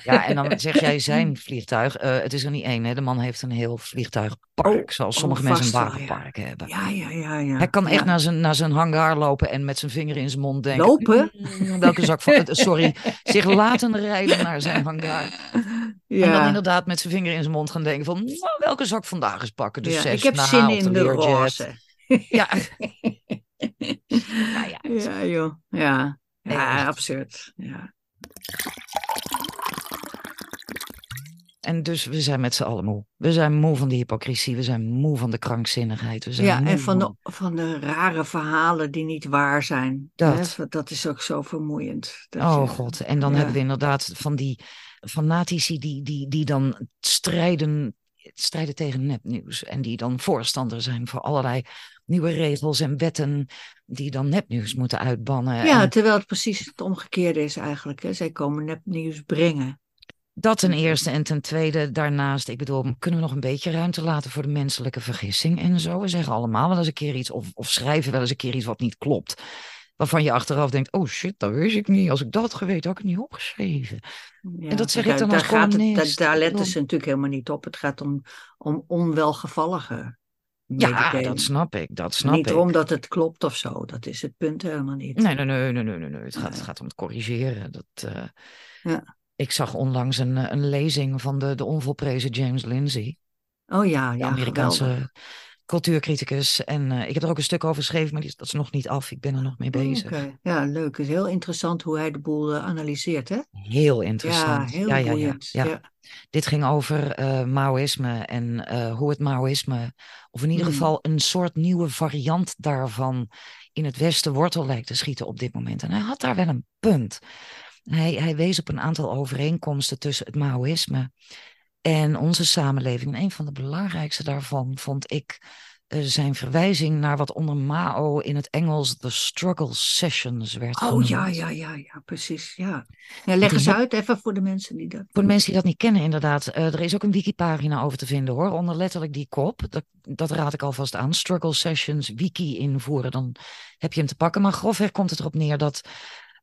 Ja, en dan zeg jij zijn vliegtuig. Eh, het is er niet één, hè. De man heeft een heel vliegtuigpark, Oh, zoals oh, sommige mensen een ja. wagenpark hebben. Ja, ja, ja, ja. Hij kan echt ja. naar, zijn, naar zijn hangar lopen en met zijn vinger in zijn mond denken. Lopen? "Mm, welke zak van. eh, Sorry, zich laten rijden naar zijn hangar. En dan Ja. inderdaad met zijn vinger in zijn mond gaan denken van "Nou, welke zak vandaag eens pakken. Dus Ja, zes ik heb zin in de roze. Ja. Nou ja, Ja, joh. Ja, ja absurd. Ja. En dus we zijn met z'n allen moe. We zijn moe van de hypocrisie. We zijn moe van de krankzinnigheid. We zijn Ja, moe en van de, van de rare verhalen die niet waar zijn. Dat. Hè? Dat is ook zo vermoeiend. Dat Oh je- god. En dan ja. hebben we inderdaad van die fanatici die, die, die dan strijden, strijden tegen nepnieuws. En die dan voorstander zijn voor allerlei nieuwe regels en wetten. Die dan nepnieuws moeten uitbannen. Ja, En terwijl het precies het omgekeerde is eigenlijk. Hè? Zij komen nepnieuws brengen. dat ten eerste. En ten tweede daarnaast. Ik bedoel, kunnen we nog een beetje ruimte laten voor de menselijke vergissing en zo? We zeggen allemaal wel eens een keer iets. Of, of schrijven wel eens een keer iets wat niet klopt. Waarvan je achteraf denkt, oh shit, dat wist ik niet. Als ik dat geweten, had ik het niet opgeschreven. Ja, En dat zeg daar- ik dan daar als gaat het, daar, daar letten ze natuurlijk helemaal niet op. Het gaat om, om onwelgevallige Ja, dat snap ik. Dat snap Niet ik. omdat het klopt of zo. Dat is het punt helemaal niet. Nee, nee, nee, nee, nee, nee. Het, gaat, het gaat om het corrigeren. Dat, eh, Ja. Ik zag onlangs een, eh, een lezing van de, de onvolprezen James Lindsay, Oh ja, de ja, Amerikaanse geweldig. Cultuurcriticus. En eh, ik heb er ook een stuk over geschreven, maar die, dat is nog niet af. Ik ben er nog mee bezig. Oké, Ja, leuk. Het is heel interessant hoe hij de boel eh, analyseert, hè? Heel interessant. heel ja, ja, ja, boeiend. ja. Ja. Dit ging over eh Maoïsme en hoe het Maoïsme, of in ieder Hmm. geval een soort nieuwe variant daarvan, in het Westen wortel lijkt te schieten op dit moment. En hij had daar wel een punt. Hij, hij wees op een aantal overeenkomsten tussen het Maoïsme en onze samenleving. En een van de belangrijkste daarvan vond ik eh, zijn verwijzing naar wat onder Mao in het Engels de struggle sessions werd Oh genoemd. ja, ja, ja, ja, precies. Ja. Ja, leg eens uit, even voor de mensen die dat. Voor de mensen die dat niet kennen, inderdaad. eh, er is ook een wikipagina over te vinden hoor. Onder letterlijk die kop. Dat, dat raad ik alvast aan. Struggle Sessions wiki invoeren. Dan heb je hem te pakken. Maar grofweg komt het erop neer dat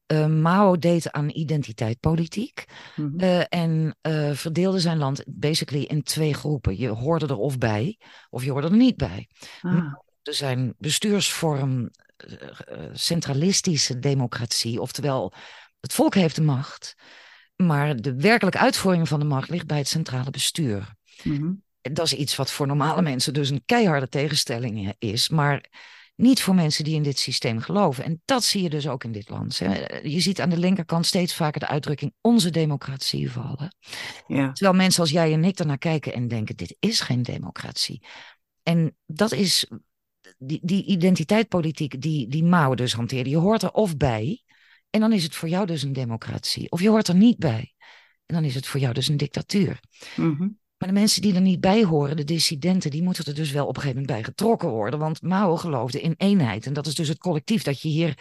eh, Mao deed aan identiteitpolitiek. Mhm. eh, en eh, verdeelde zijn land basically in twee groepen. Je hoorde er of bij, of je hoorde er niet bij. Ah, Er zijn bestuursvorm, centralistische democratie, oftewel het volk heeft de macht, maar de werkelijke uitvoering van de macht ligt bij het centrale bestuur. Mm Dat is iets wat voor normale mensen dus een keiharde tegenstelling is, maar niet voor mensen die in dit systeem geloven. En dat zie je dus ook in dit land. Je ziet aan de linkerkant steeds vaker de uitdrukking onze democratie vallen. Ja. Terwijl mensen als jij en ik ernaar kijken en denken, dit is geen democratie. En dat is die, die identiteitspolitiek die, die Mao dus hanteerde. Je hoort er of bij, en dan is het voor jou dus een democratie. Of je hoort er niet bij, en dan is het voor jou dus een dictatuur. Mm maar de mensen die er niet bij horen, de dissidenten, die moeten er dus wel op een gegeven moment bij getrokken worden. Want Mao geloofde in eenheid. En dat is dus het collectief dat je hier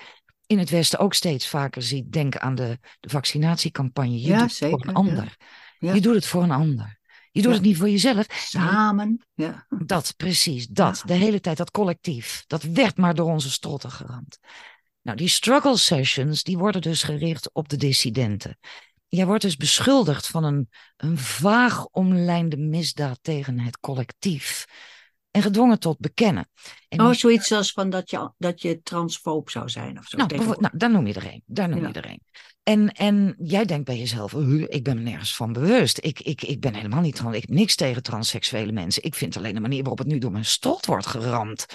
in het Westen ook steeds vaker ziet. Denk aan de, de vaccinatiecampagne. Je doet het voor een ander. Ja. Je doet het voor een ander. Je doet het niet voor jezelf. Samen. Ja. Dat, precies. Dat. De hele tijd, dat collectief. Dat werd maar door onze strotten geramd. Nou, die struggle sessions, die worden dus gericht op de dissidenten jij wordt dus beschuldigd van een, een vaag omlijnde misdaad tegen het collectief. En gedwongen tot bekennen. En oh, zoiets als van dat je, dat je transfoob zou zijn of zo. Nou, nou daar noem je er een. Daar noem je er een. En, en jij denkt bij jezelf, ik ben me nergens van bewust. Ik, ik, ik ben helemaal niet trans. Ik heb niks tegen transseksuele mensen. Ik vind alleen de manier waarop het nu door mijn strot wordt geramd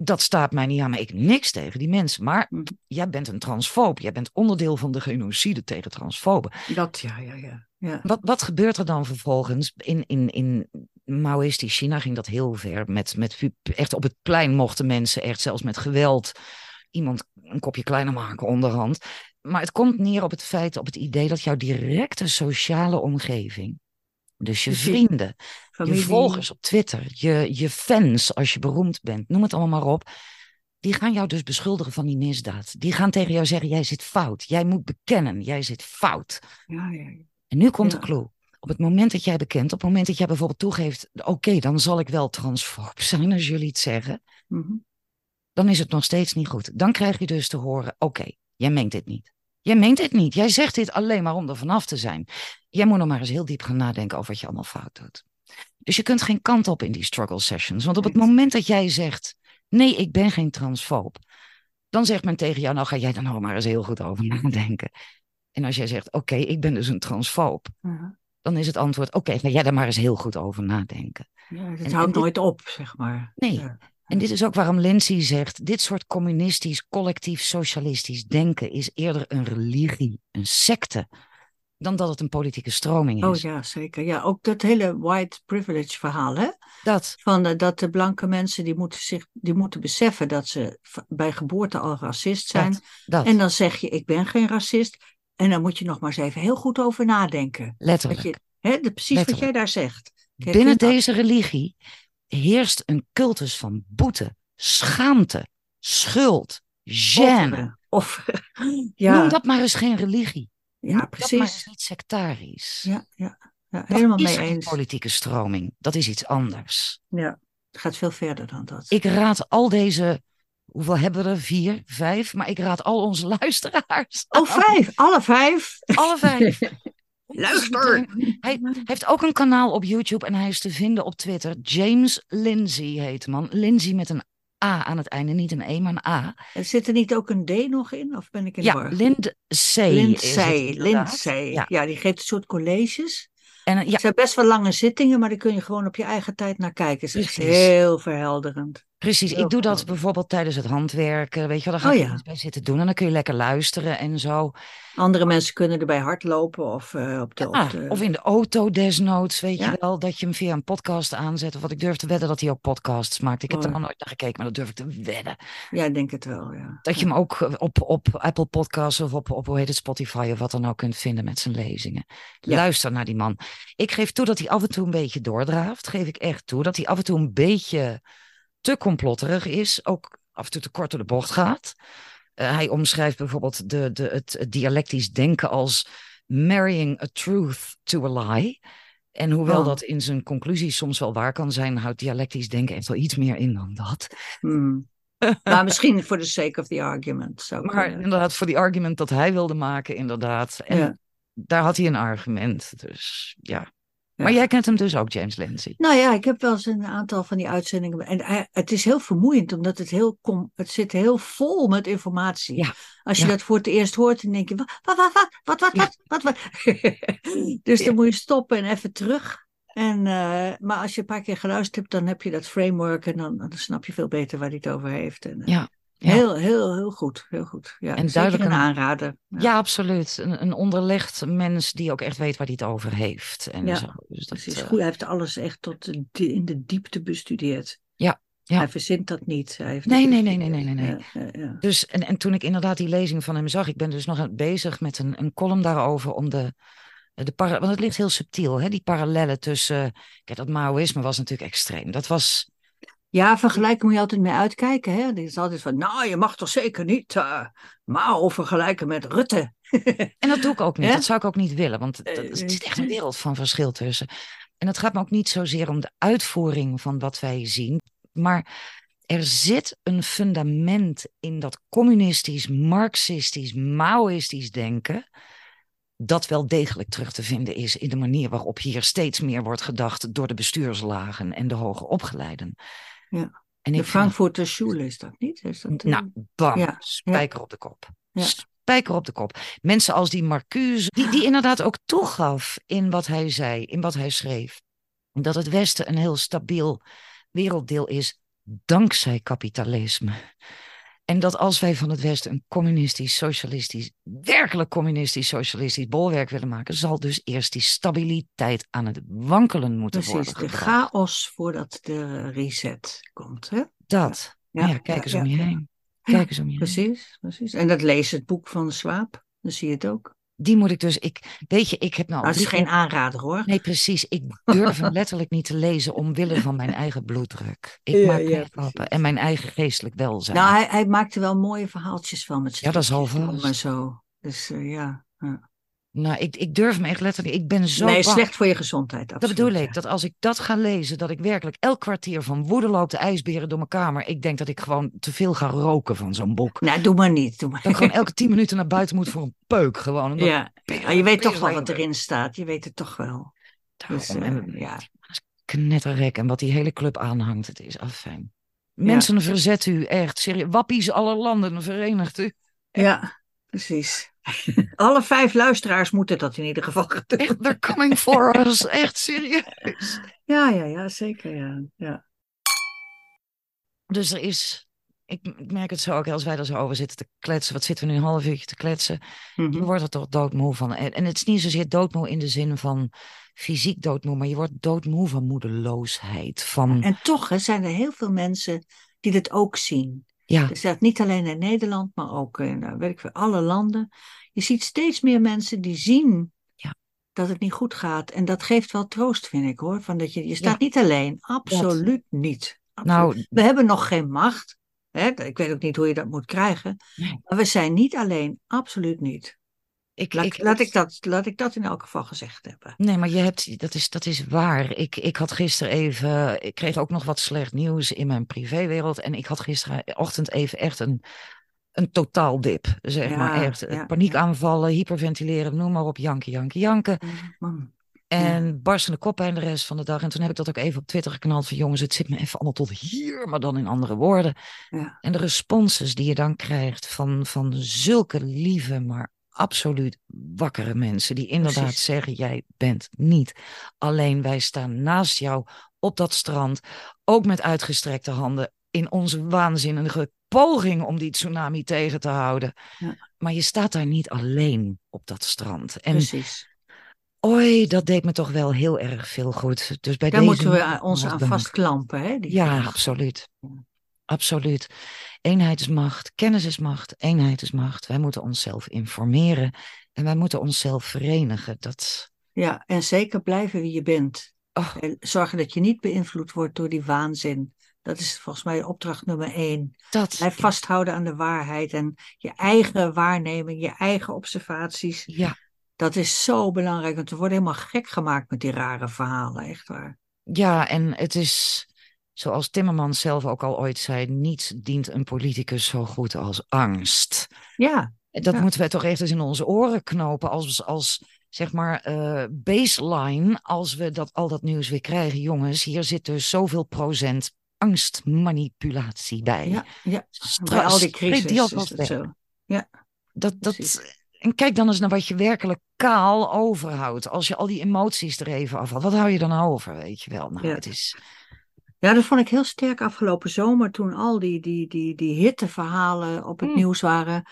dat staat mij niet aan, maar ik heb niks tegen die mensen. Maar hm. jij bent een transfoob. Jij bent onderdeel van de genocide tegen transfoben. Dat, ja, ja, ja. ja. Wat, wat gebeurt er dan vervolgens? In, in, in Maoïstisch China ging dat heel ver. Met, met, echt op het plein mochten mensen echt zelfs met geweld iemand een kopje kleiner maken onderhand. Maar het komt neer op het feit, op het idee dat jouw directe sociale omgeving dus je vrienden, je volgers op Twitter, je, je fans als je beroemd bent, noem het allemaal maar op. Die gaan jou dus beschuldigen van die misdaad. Die gaan tegen jou zeggen: jij zit fout. Jij moet bekennen, jij zit fout. Ja, ja, En nu komt de clue. Op het moment dat jij bekent, op het moment dat jij bijvoorbeeld toegeeft: oké, dan zal ik wel transfoob zijn als jullie het zeggen. Mhm. Dan is het nog steeds niet goed. Dan krijg je dus te horen: oké, jij meent dit niet. Jij meent dit niet. Jij zegt dit alleen maar om er vanaf te zijn. Jij moet nog maar eens heel diep gaan nadenken over wat je allemaal fout doet. Dus je kunt geen kant op in die struggle sessions. Want op het moment dat jij zegt: nee, ik ben geen transfoob, dan zegt men tegen jou: nou ga jij dan nog maar eens heel goed over nadenken. En als jij zegt: oké, ik ben dus een transfoob, dan is het antwoord: oké, ga jij daar maar eens heel goed over nadenken. Ja, het houdt nooit op, zeg maar. Nee. En dit is ook waarom Lindsay zegt: dit soort communistisch, collectief, socialistisch denken is eerder een religie, een secte, dan dat het een politieke stroming is. Oh ja, zeker. Ja, ook dat hele white privilege verhaal, hè? Dat. Van uh, dat de blanke mensen die moeten, zich, die moeten beseffen dat ze bij geboorte al racist zijn. Dat, dat. En dan zeg je: ik ben geen racist. En dan moet je nog maar eens even heel goed over nadenken. Letterlijk. je, hè, de, precies wat jij daar zegt. Binnen deze religie heerst een cultus van boete, schaamte, schuld, gêne. Of, ja. Noem dat maar eens geen religie. Ja, precies. Dat maar niet sectarisch. Ja, ja, ja helemaal dat mee eens. Een politieke stroming. Dat is iets anders. Ja, het gaat veel verder dan dat. Ik raad al deze Hoeveel hebben we er? Vier, vijf. Maar ik raad al onze luisteraars. Oh, vijf. Alle vijf. Alle vijf. Luister! Hij heeft ook een kanaal op YouTube en hij is te vinden op Twitter. James Lindsay heet man. Lindsay met een A aan het einde, niet een E, maar een A. En zit er niet ook een D nog in? Of ben ik in ja, de war? Lindsay. Lindsay, Lindsay. Ja. ja, die geeft een soort colleges. En, ja. Het zijn best wel lange zittingen, maar daar kun je gewoon op je eigen tijd naar kijken. Het is heel verhelderend. Precies, ik doe dat bijvoorbeeld tijdens het handwerken. Weet je wel, daar ga oh, ja. bij zitten doen en dan kun je lekker luisteren en zo. Andere mensen kunnen erbij hardlopen of uh, op, de, op de... Of in de auto desnoods, weet je wel. Dat je hem via een podcast aanzet. Of wat ik durf te wedden dat hij ook podcasts maakt. Ik heb er oh. nog nooit naar gekeken, maar dat durf ik te wedden. Ja, ik denk het wel, ja. Dat je hem ook eh, op, op Apple Podcasts of op, op hoe heet het, Spotify of wat dan ook kunt vinden met zijn lezingen. Luister naar die man. Ik geef toe dat hij af en toe een beetje doordraaft. Geef ik echt toe. Dat hij af en toe een beetje te complotterig is, ook af en toe te kort door de bocht gaat. Uh, hij omschrijft bijvoorbeeld de, de, het, dialectisch denken als marrying a truth to a lie. En hoewel oh. dat in zijn conclusies soms wel waar kan zijn, houdt dialectisch denken echt wel iets meer in dan dat. Hmm. maar misschien voor the sake of the argument. Maar inderdaad, voor die argument dat hij wilde maken, inderdaad. En ja. daar had hij een argument. Dus ja. Maar jij kent hem dus ook, James Lindsay. Nou ja, ik heb wel eens een aantal van die uitzendingen. En eh, het is heel vermoeiend, omdat het heel kom, het zit heel vol met informatie. Als je dat voor het eerst hoort, dan denk je: wat, wat, wat, wat, wat, wat, wat. wat. dus dan moet je stoppen en even terug. En, eh, maar als je een paar keer geluisterd hebt, dan heb je dat framework en dan, snap je veel beter waar hij het over heeft. En, eh, ja ja. Heel, heel, heel goed. Heel goed. Ja, En duidelijk een aanrader. Ja, absoluut. Een, een onderlegd mens die ook echt weet waar hij het over heeft. En Ja, zo. Dus dat, Precies. eh, Goed, hij heeft alles echt tot in de diepte bestudeerd. Ja, ja. Hij verzint dat niet. Hij heeft Nee, nee, nee, nee, nee, nee, Ja, ja, ja. Dus, en, en toen ik inderdaad die lezing van hem zag, ik ben dus nog bezig met een, een column daarover om de, de para, want het ligt heel subtiel, hè, die parallellen tussen, kijk, dat Maoïsme was natuurlijk extreem. Dat was, Ja, vergelijken moet je altijd mee uitkijken. Hè? Het is altijd van, nou, je mag toch zeker niet eh Mao vergelijken met Rutte. en dat doe ik ook niet, dat zou ik ook niet willen, want Eh, er zit echt een wereld van verschil tussen. En het gaat me ook niet zozeer om de uitvoering van wat wij zien, maar er zit een fundament in dat communistisch, marxistisch, maoïstisch denken, dat wel degelijk terug te vinden is in de manier waarop hier steeds meer wordt gedacht door de bestuurslagen en de hoger opgeleiden. Ja. En De Frankfurter Schule is dat niet? Is dat, eh, nou, bam, ja, spijker op de kop. Ja. Spijker op de kop. Mensen als die Marcuse, die, die inderdaad ook toegaf in wat hij zei, in wat hij schreef. Dat het Westen een heel stabiel werelddeel is dankzij kapitalisme. En dat als wij van het Westen een communistisch, socialistisch, werkelijk communistisch, socialistisch bolwerk willen maken, zal dus eerst die stabiliteit aan het wankelen moeten Precies, worden de gebracht. chaos voordat de reset komt. Hè? Dat. Ja, Ja, kijk eens ja, om je heen. Kijk eens om je heen. Precies, precies. En dat lees het boek van Swaap, dan zie je het ook. Die moet ik dus, ik, weet je, ik heb nou. Het is geen aanrader hoor. Nee, precies. Ik durf hem letterlijk niet te lezen omwille van mijn eigen bloeddruk. Ik Ja, maak ja, geen grappen. precies. En mijn eigen geestelijk welzijn. Nou, hij, hij maakte wel mooie verhaaltjes van met Ja, dat is al zo. Dus eh, ja. ja. Nou, ik, ik durf me echt letterlijk. Ik ben zo nee, bang. slecht voor je gezondheid. Dat bedoel ja. ik. Dat als ik dat ga lezen, dat ik werkelijk elk kwartier van woede de ijsberen door mijn kamer. Ik denk dat ik gewoon te veel ga roken van zo'n boek. Nou, doe maar niet. Doe maar. Dat ik gewoon elke tien minuten naar buiten moet voor een peuk. Gewoon. Omdat ja. Je weet toch wel wat erin staat. Je weet het toch wel. Dus, Daarom. eh, En ja. knetterrek en wat die hele club aanhangt. Het is afijn. Mensen, verzet u echt. Serieus. Wappies aller landen, verenigt u. ja, precies. Alle vijf luisteraars moeten dat in ieder geval doen. Echt, they're coming for us. Echt serieus. Ja, ja, ja, zeker. Ja. Ja. Dus er is... Ik merk het zo ook als wij er zo over zitten te kletsen. Wat zitten we nu een half uurtje te kletsen? Mhm. Je wordt er toch doodmoe van. En, en het is niet zozeer doodmoe in de zin van fysiek doodmoe. Maar je wordt doodmoe van moedeloosheid. Van, En toch hè, zijn er heel veel mensen die dit ook zien. Ja, Dus dat niet alleen in Nederland, maar ook in nou, weet ik veel, alle landen. Je ziet steeds meer mensen die zien Ja. dat het niet goed gaat. En dat geeft wel troost, vind ik hoor. Van dat je, je staat niet alleen. Absoluut niet. Absoluut. nou, We hebben nog geen macht. Hè? Ik weet ook niet hoe je dat moet krijgen. Nee. Maar we zijn niet alleen. Absoluut niet. Ik, Laat ik, laat, ik dat, laat ik dat in elk geval gezegd hebben. Nee, maar je hebt, dat, is, dat is waar. Ik, ik had gisteren even, ik kreeg ook nog wat slecht nieuws in mijn privéwereld. En ik had gisterochtend even echt een, een totaaldip. Zeg Ja, maar echt. ja, Paniekaanvallen, hyperventileren, noem maar op. Janken, janken, janken. Man. En barstende koppijn de rest van de dag. En toen heb ik dat ook even op Twitter geknald van jongens, het zit me even allemaal tot hier, maar dan in andere woorden. Ja. En de responses die je dan krijgt van, van zulke lieve, maar absoluut wakkere mensen. Die inderdaad Precies. zeggen, jij bent niet alleen. Wij staan naast jou op dat strand. Ook met uitgestrekte handen in onze waanzinnige poging om die tsunami tegen te houden. Ja. Maar je staat daar niet alleen op dat strand. En Precies. Oi, dat deed me toch wel heel erg veel goed. Dus bij Daar deze moeten we ons aan vastklampen. Hè? Die Ja, absoluut. Ja. Absoluut. Eenheid is macht, kennis is macht, eenheid is macht. Wij moeten onszelf informeren en wij moeten onszelf verenigen. Dat, Ja, en zeker blijven wie je bent. oh, En Zorgen dat je niet beïnvloed wordt door die waanzin. Dat is volgens mij opdracht nummer één. dat, Blijf vasthouden aan de waarheid en je eigen waarneming, je eigen observaties. ja, Dat is zo belangrijk, want we worden helemaal gek gemaakt met die rare verhalen, echt waar. ja, en het is, zoals Timmermans zelf ook al ooit zei, niets dient een politicus zo goed als angst. Ja, Dat Ja. moeten wij toch echt eens in onze oren knopen als, als zeg maar, uh, baseline als we dat, al dat nieuws weer krijgen. Jongens, hier zit dus zoveel procent angstmanipulatie bij. Ja, ja. bij al die crisis is zo. Ja. Dat, dat, en kijk dan eens naar wat je werkelijk kaal overhoudt. Als je al die emoties er even afhaalt. Wat hou je dan over, weet je wel? Nou, ja. het is... Ja, dat vond ik heel sterk afgelopen zomer. Toen al die, die, die, die hitteverhalen op het Mm. nieuws waren.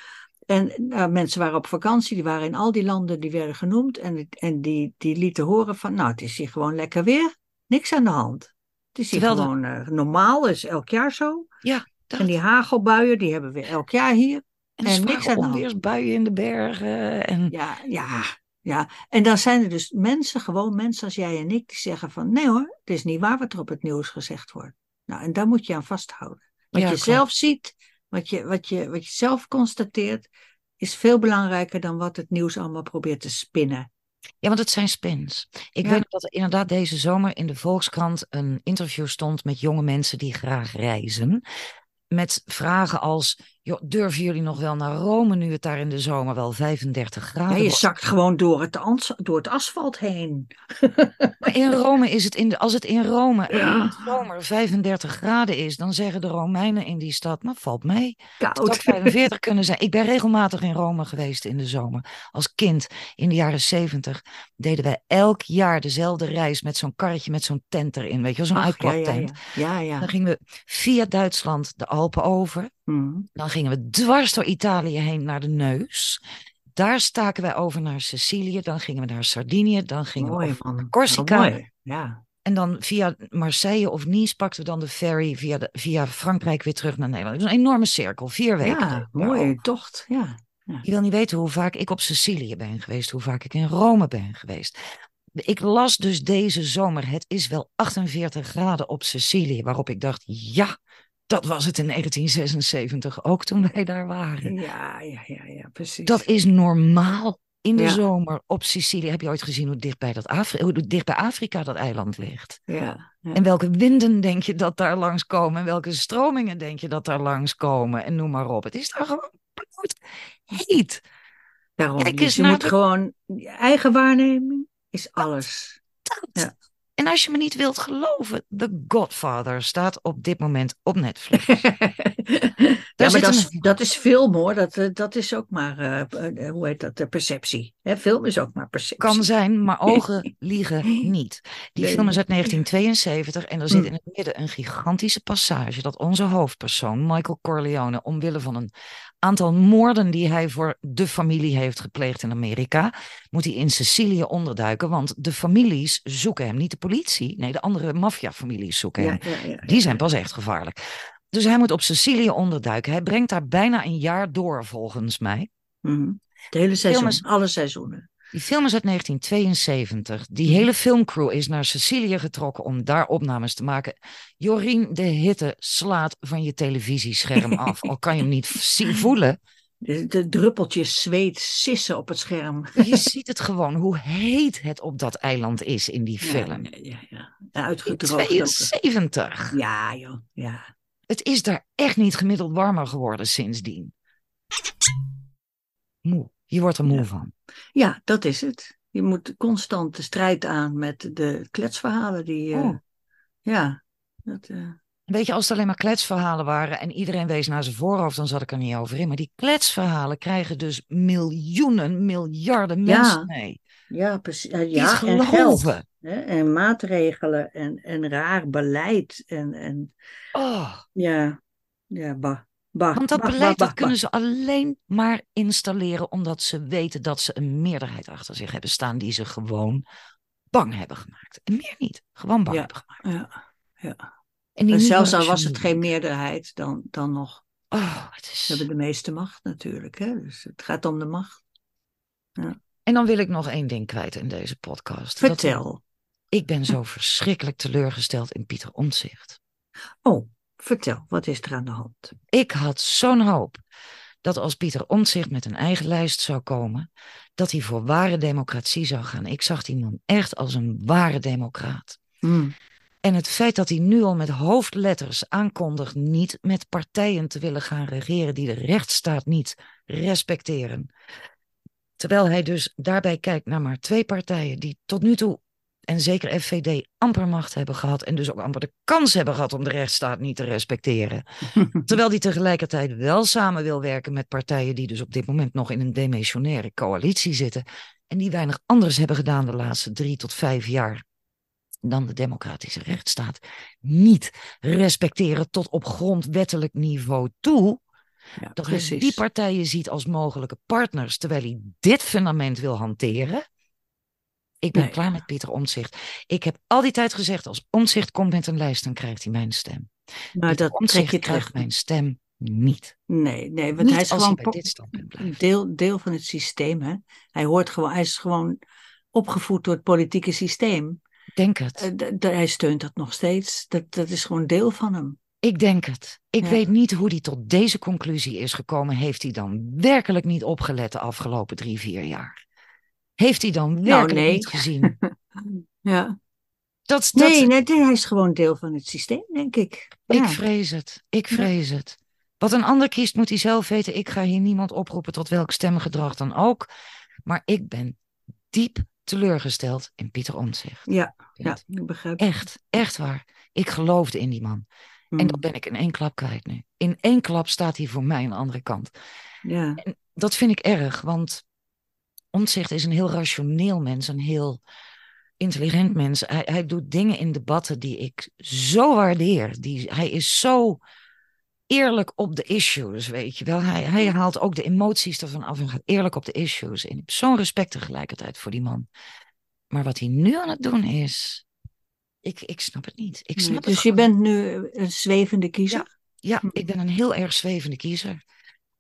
En uh, mensen waren op vakantie. Die waren in al die landen die werden genoemd. En, en die, die lieten horen van... Nou, het is hier gewoon lekker weer. Niks aan de hand. Het is hier Terwijl de- gewoon uh, normaal. is elk jaar zo. Ja, dat, En die hagelbuien, die hebben we elk jaar hier. en niks aan de hand. onweersbuien in de bergen. En... Ja, ja, ja. En dan zijn er dus mensen, gewoon mensen als jij en ik, die zeggen van nee hoor, het is niet waar wat er op het nieuws gezegd wordt. Nou, en daar moet je aan vasthouden. Wat Ja, je klopt. zelf ziet, wat je, wat, je, wat je zelf constateert, is veel belangrijker dan wat het nieuws allemaal probeert te spinnen. Ja, want het zijn spins. Ik Ja. weet dat er inderdaad deze zomer in de Volkskrant een interview stond met jonge mensen die graag reizen. Met vragen als, joh, durven jullie nog wel naar Rome nu het daar in de zomer wel 35 Ja, graden je wordt? zakt gewoon door het, door het asfalt heen. Maar in Rome is het, in de, als het in Rome Ja. in de zomer 35 graden is, dan zeggen de Romeinen in die stad, maar valt mee. Koud. 45 kunnen zijn. Ik ben regelmatig in Rome geweest in de zomer. Als kind in de jaren 70 deden wij elk jaar dezelfde reis met zo'n karretje met zo'n tent erin. Weet je wel, zo'n uitklaptent. ja. ja, ja. Dan gingen we via Duitsland de Alpen over. Mhm. Dan gingen we dwars door Italië heen naar de Neus. Daar staken wij over naar Sicilië. Dan gingen we naar Sardinië. Dan gingen we Mooi man. Corsica. Mooi. Ja. En dan via Marseille of Nice pakten we dan de ferry via, de, via Frankrijk weer terug naar Nederland. Het was een enorme cirkel, vier weken. ja, mooie tocht. Ja. Je wil niet weten hoe vaak ik op Sicilië ben geweest, hoe vaak ik in Rome ben geweest. Ik las dus deze zomer, het is wel 48 graden op Sicilië, waarop ik dacht, ja, dat was het in 1976 ook toen wij daar waren. Ja, ja, ja, ja, precies. Dat is normaal in de Ja. zomer op Sicilië. Heb je ooit gezien hoe dicht bij, dat Afri hoe dicht bij Afrika dat eiland ligt? Ja, ja. En welke winden denk je dat daar langskomen? En welke stromingen denk je dat daar langskomen? En noem maar op. Het is daar gewoon bloed heet. Daarom, Kijk dus eens je naar moet de- gewoon, je eigen waarneming is alles. Dat. Ja. En als je me niet wilt geloven, The Godfather staat op dit moment op Netflix. ja, maar zit dat is, een- dat is film hoor, dat, eh, dat is ook maar, eh, eh, hoe heet dat, de perceptie. Hè, film is ook maar perceptie. Kan zijn, maar ogen liegen niet. Die Nee. film is uit 1972 en er zit Hm. in het midden een gigantische passage dat onze hoofdpersoon, Michael Corleone, omwille van een aantal moorden die hij voor de familie heeft gepleegd in Amerika, moet hij in Sicilië onderduiken, want de families zoeken hem, niet de politie, nee, de andere maffiafamilies zoeken hem. ja, ja, ja, Die zijn pas echt gevaarlijk. Dus hij moet op Sicilië onderduiken. Hij brengt daar bijna een jaar door, volgens mij. Mhm. Het hele seizoen, is- alle seizoenen. Die film is uit 1972. Die hele filmcrew is naar Sicilië getrokken om daar opnames te maken. Jorien, de hitte slaat van je televisiescherm af. Al kan je hem niet zien, voelen. De, de druppeltjes zweet sissen op het scherm. Je ziet het gewoon, hoe heet het op dat eiland is in die film. Ja, ja, ja. ja. Uitgedroogd. ook. 72. Ja, joh. Ja. Het is daar echt niet gemiddeld warmer geworden sindsdien. Moe. Je wordt er moe Ja. van. ja, dat is het. Je moet constant de strijd aan met de kletsverhalen die. eh, Oh. Ja. Dat, eh, Weet je, als het alleen maar kletsverhalen waren en iedereen wees naar zijn voorhoofd, dan zat ik er niet over in. Maar die kletsverhalen krijgen dus miljoenen, miljarden Ja. mensen mee. ja, precies. Ja, en geld. Hè? En maatregelen en, en raar beleid. En, en Oh, ja, ja, bah. Bah want dat bah, beleid bah, dat kunnen ze alleen maar installeren omdat ze weten dat ze een meerderheid achter zich hebben staan die ze gewoon bang hebben gemaakt. En meer niet. Gewoon bang Ja. hebben gemaakt. bah. Ja. En, zelfs al was het geen meerderheid, dan, dan nog. Oh, het is... Ze hebben de meeste macht natuurlijk. Hè? Dus het gaat om de macht. En dan wil ik nog één ding kwijt in deze podcast. Dat- Vertel. ik ben zo verschrikkelijk teleurgesteld in Pieter Omtzigt. Oh, vertel. Wat is er aan de hand? Ik had zo'n hoop dat als Pieter Omtzigt met een eigen lijst zou komen, dat hij voor ware democratie zou gaan. Ik zag die man echt als een ware democraat. Hmm. En het feit dat hij nu al met hoofdletters aankondigt niet met partijen te willen gaan regeren die de rechtsstaat niet respecteren. Terwijl hij dus daarbij kijkt naar maar twee partijen die tot nu toe, en zeker FVD, amper macht hebben gehad. En dus ook amper de kans hebben gehad om de rechtsstaat niet te respecteren. Terwijl hij tegelijkertijd wel samen wil werken met partijen die dus op dit moment nog in een demissionaire coalitie zitten. En die weinig anders hebben gedaan de laatste drie tot vijf jaar dan de democratische rechtsstaat. Niet respecteren tot op grondwettelijk niveau toe. Ja, Dat hij precies. die partijen ziet als mogelijke partners, terwijl hij dit fundament wil hanteren. Ik ben Nee. klaar met Pieter Omtzigt. Ik heb al die tijd gezegd, als Omtzigt komt met een lijst, dan krijgt hij mijn stem. Maar Pieter dat Omtzigt je krijgt mijn stem niet. Nee, nee, want niet hij is gewoon hij deel, deel van het systeem. Hè? Hij, hoort gewoon, hij is gewoon opgevoed door het politieke systeem. Denk het. Eh, hij steunt dat nog steeds. Dat, dat is gewoon deel van hem. Ik denk het. Ik Ja. weet niet hoe hij tot deze conclusie is gekomen. Heeft hij dan werkelijk niet opgelet de afgelopen drie, vier jaar? Heeft hij dan werkelijk nee. niet gezien? Ja. Dat, dat, Nee, nee, hij is gewoon deel van het systeem, denk ik. Ik vrees het. Ik Ja. vrees het. Wat een ander kiest, moet hij zelf weten. Ik ga hier niemand oproepen tot welk stemgedrag dan ook. Maar ik ben diep teleurgesteld in Pieter Omtzigt. Ja, ja, ik begrijp. Echt, echt waar. Ik geloofde in die man. En Mm, dat ben ik in één klap kwijt nu. In één klap staat hij voor mij aan de andere kant. Ja, En dat vind ik erg, want Omtzigt is een heel rationeel mens, een heel intelligent mens. Hij, hij doet dingen in debatten die ik zo waardeer. Die, hij is zo eerlijk op de issues, weet je wel. Hij, hij haalt ook de emoties ervan af en gaat eerlijk op de issues. En ik heb zo'n respect tegelijkertijd voor die man. Maar wat hij nu aan het doen is, ik, ik snap het niet. Ik snap nee, het dus je bent nu een zwevende kiezer? ja, Hm. ik ben een heel erg zwevende kiezer.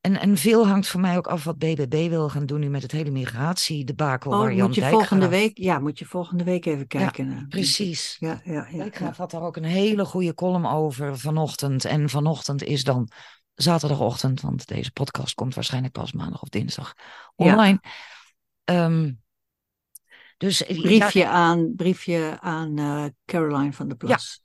En, en veel hangt voor mij ook af wat BBB wil gaan doen nu met het hele migratiedebakel waar Oh, Jan moet je volgende week, ja, moet je volgende week even kijken. naar. Precies. Ja, ja, ja. ja. Dijkgraaf had daar ook een hele goede column over vanochtend. En vanochtend is dan zaterdagochtend, want deze podcast komt waarschijnlijk pas maandag of dinsdag Ja. online. Ehm, dus ja, Briefje aan, briefje aan eh, Caroline van der Plas.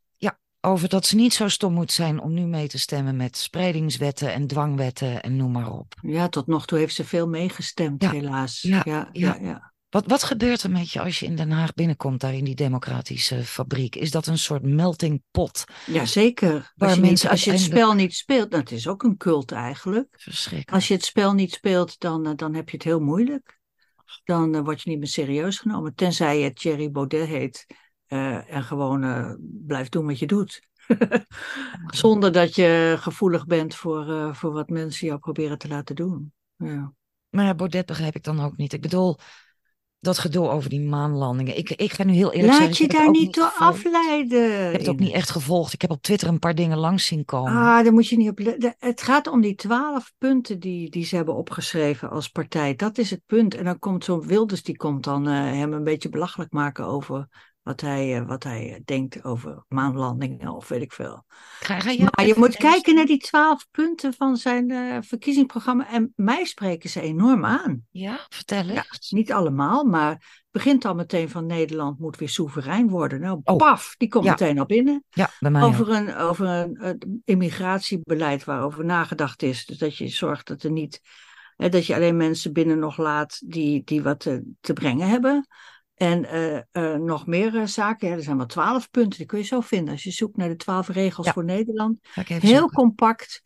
Over dat ze niet zo stom moet zijn om nu mee te stemmen met spreidingswetten en dwangwetten en noem maar op. Ja, tot nog toe heeft ze veel meegestemd, Ja, helaas. ja, ja, ja. Wat, wat gebeurt er met je als je in Den Haag binnenkomt, daar in die democratische fabriek? Is dat een soort melting pot? Ja, zeker. Waar Als je, niet, mensen als je het spel niet speelt, nou, het is ook een cult eigenlijk. Verschrikkelijk. Als je het spel niet speelt, dan, eh, dan heb je het heel moeilijk. Dan eh, word je niet meer serieus genomen. Tenzij je Thierry Baudet heet eh, en gewoon eh, blijft doen wat je doet. Zonder dat je gevoelig bent voor, eh, voor wat mensen jou proberen te laten doen. Ja. Maar ja, Baudet begrijp ik dan ook niet. Ik bedoel, dat gedoe over die maanlandingen. Ik, ik ga nu heel eerlijk zeggen. Laat ik je daar niet door gevolgd. afleiden. Ik heb het ook niet echt gevolgd. Ik heb op Twitter een paar dingen langs zien komen. Ah, daar moet je niet op letten. Het gaat om die twaalf punten die, die ze hebben opgeschreven als partij. Dat is het punt. En dan komt zo'n Wilders, die komt dan hem een beetje belachelijk maken over wat hij, eh, wat hij eh, denkt over maanlandingen of weet ik veel. Je Maar je moet kijken naar die twaalf punten van zijn eh, verkiezingsprogramma. En mij spreken ze enorm aan. Ja, vertel Ja, eens. niet allemaal, maar het begint al meteen van Nederland moet weer soeverein worden. Nou, Oh. paf, die komt Ja. meteen al binnen. Ja, bij mij ook. Over een, over een immigratiebeleid waarover nagedacht is. Dus dat je zorgt dat er niet. Hè, dat je alleen mensen binnen nog laat die, die wat te, te brengen hebben. En eh, eh, nog meer eh, zaken. Ja, er zijn wel twaalf punten, die kun je zo vinden. Als je zoekt naar de twaalf regels Ja. voor Nederland. Heel zoeken. compact.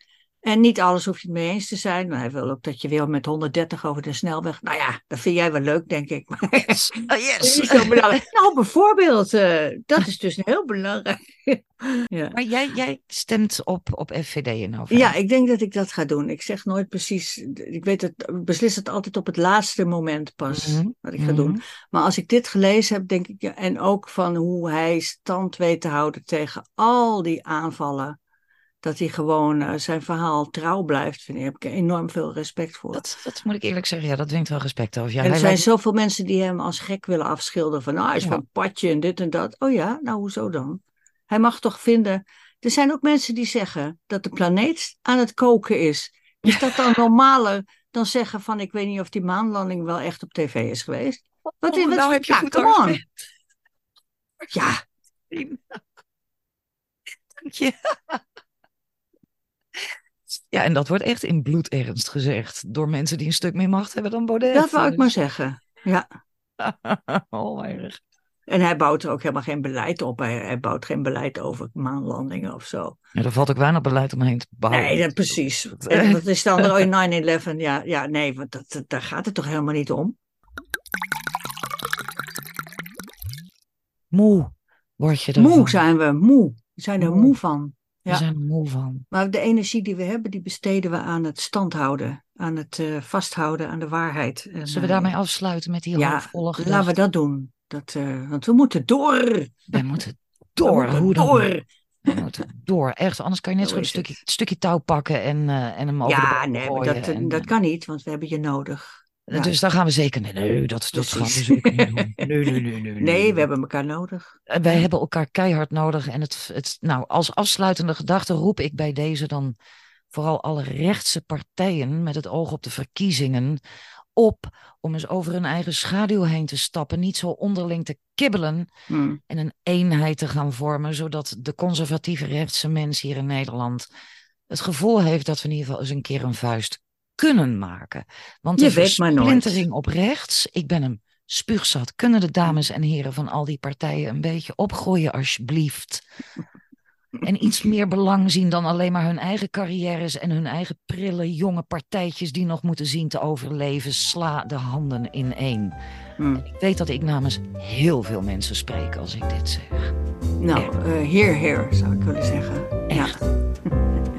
En niet alles hoef je het mee eens te zijn. Maar hij wil ook dat je weer met 130 over de snelweg. Nou ja, dat vind jij wel leuk, denk ik. Maar Yes. Dat is yes. niet zo belangrijk. Nou, bijvoorbeeld, eh, dat is dus heel belangrijk. ja. Maar jij, jij stemt op, op FVD in november. Ja, ik denk dat ik dat ga doen. Ik zeg nooit precies. Ik weet het, ik beslis het altijd op het laatste moment pas Mhm, wat ik ga doen. mhm. Maar als ik dit gelezen heb, denk ik, ja, en ook van hoe hij stand weet te houden tegen al die aanvallen, dat hij gewoon eh, zijn verhaal trouw blijft, vind ik, heb ik enorm veel respect voor. Dat, dat moet ik eerlijk zeggen. Ja, dat dwingt wel respect over. Ja, en er zijn lijkt- zoveel mensen die hem als gek willen afschilderen van, nou, hij is Ja. van het padje en dit en dat. Oh ja, nou, hoezo dan? Hij mag toch vinden. Er zijn ook mensen die zeggen dat de planeet aan het koken is. Is dat dan normaler dan zeggen van, ik weet niet of die maanlanding wel echt op tv is geweest? Wat is, Oh, wat, nou heb je ja, goed come on. Ja, Dank je. Ja, en dat wordt echt in bloedernst gezegd door mensen die een stuk meer macht hebben dan Baudet. Dat wou ik maar zeggen. Ja. oh, erg. En hij bouwt er ook helemaal geen beleid op. Hij, hij bouwt geen beleid over maanlandingen of zo. Ja, er valt ook weinig beleid omheen te bouwen. Nee, dat, precies. En wat is dan er 9-11? Ja, ja, nee, want dat, dat, daar gaat het toch helemaal niet om? Moe word je Moe ervan. zijn we, moe. We zijn er Moe. moe van. We Ja. zijn er moe van. Maar de energie die we hebben, die besteden we aan het standhouden. Aan het eh, vasthouden aan de waarheid. En, Zullen we eh, daarmee afsluiten met die Ja, hoopvolle laten we dat doen. Dat, eh, want we moeten door. Moeten We door. moeten dan? door. We moeten door. Echt, anders kan je net Zo zo een is stukje, stukje touw pakken en, eh, en hem over de Ja, boom nee, maar gooien. dat, eh, en, dat kan niet, want we hebben je nodig. Ja. Dus daar gaan we zeker... Nee, nee dat, dat gaan we zeker niet doen. Nee, nee, nee, nee, Nee, we hebben elkaar nodig. Wij hebben elkaar keihard nodig. En het, het, nou, als afsluitende gedachte roep ik bij deze dan vooral alle rechtse partijen met het oog op de verkiezingen op om eens over hun eigen schaduw heen te stappen. Niet zo onderling te kibbelen Hm. en een eenheid te gaan vormen, zodat de conservatieve rechtse mens hier in Nederland het gevoel heeft dat we in ieder geval eens een keer een vuist kunnen maken. Want de versplintering op rechts, ik ben hem spuugzat. Kunnen de dames en heren van al die partijen een beetje opgroeien, alsjeblieft? En iets meer belang zien dan alleen maar hun eigen carrières en hun eigen prille jonge partijtjes die nog moeten zien te overleven. Sla de handen ineen. Hm. Ik weet dat ik namens heel veel mensen spreek als ik dit zeg. Nou, eh heer, heer, zou ik willen zeggen. Echt. Ja.